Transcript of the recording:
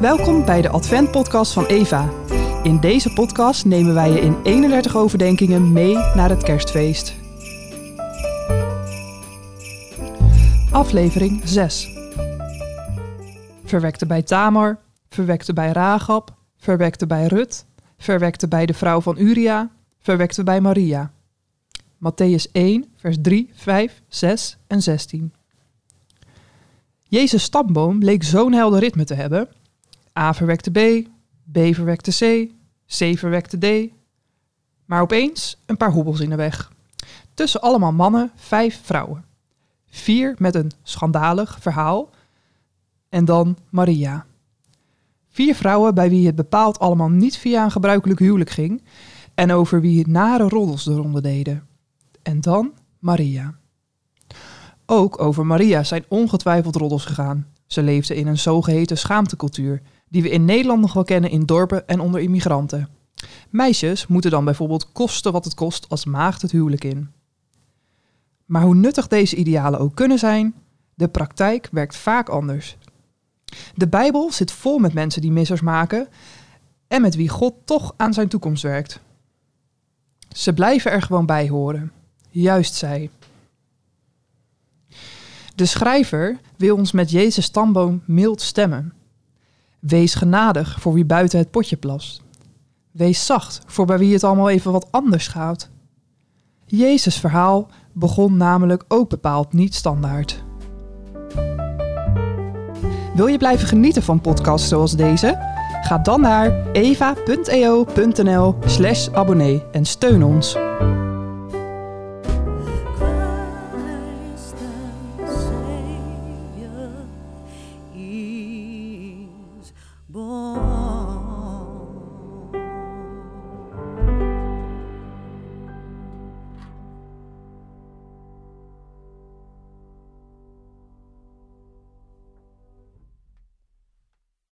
Welkom bij de Advent-podcast van Eva. In deze podcast nemen wij je in 31 overdenkingen mee naar het kerstfeest. Aflevering 6. Verwekte bij Tamar, verwekte bij Ragab, verwekte bij Rut, verwekte bij de vrouw van Uria, verwekte bij Maria. Matthäus 1, vers 3, 5, 6 en 16. Jezus' stamboom bleek zo'n helder ritme te hebben. A verwekte B, B verwekte C, C verwekte D. Maar opeens een paar hobbels in de weg. Tussen allemaal mannen, vijf vrouwen. Vier met een schandalig verhaal. En dan Maria. Vier vrouwen bij wie het bepaald allemaal niet via een gebruikelijk huwelijk ging. En over wie nare roddels de ronde deden. En dan Maria. Ook over Maria zijn ongetwijfeld roddels gegaan. Ze leefde in een zogeheten schaamtecultuur, die we in Nederland nog wel kennen in dorpen en onder immigranten. Meisjes moeten dan bijvoorbeeld kosten wat het kost als maagd het huwelijk in. Maar hoe nuttig deze idealen ook kunnen zijn, de praktijk werkt vaak anders. De Bijbel zit vol met mensen die missers maken en met wie God toch aan zijn toekomst werkt. Ze blijven er gewoon bij horen. Juist zij. De schrijver wil ons met Jezus stamboom mild stemmen. Wees genadig voor wie buiten het potje plast. Wees zacht voor bij wie het allemaal even wat anders gaat. Jezus' verhaal begon namelijk ook bepaald niet standaard. Wil je blijven genieten van podcasts zoals deze? Ga dan naar eva.eo.nl/slash abonnee en steun ons. Born.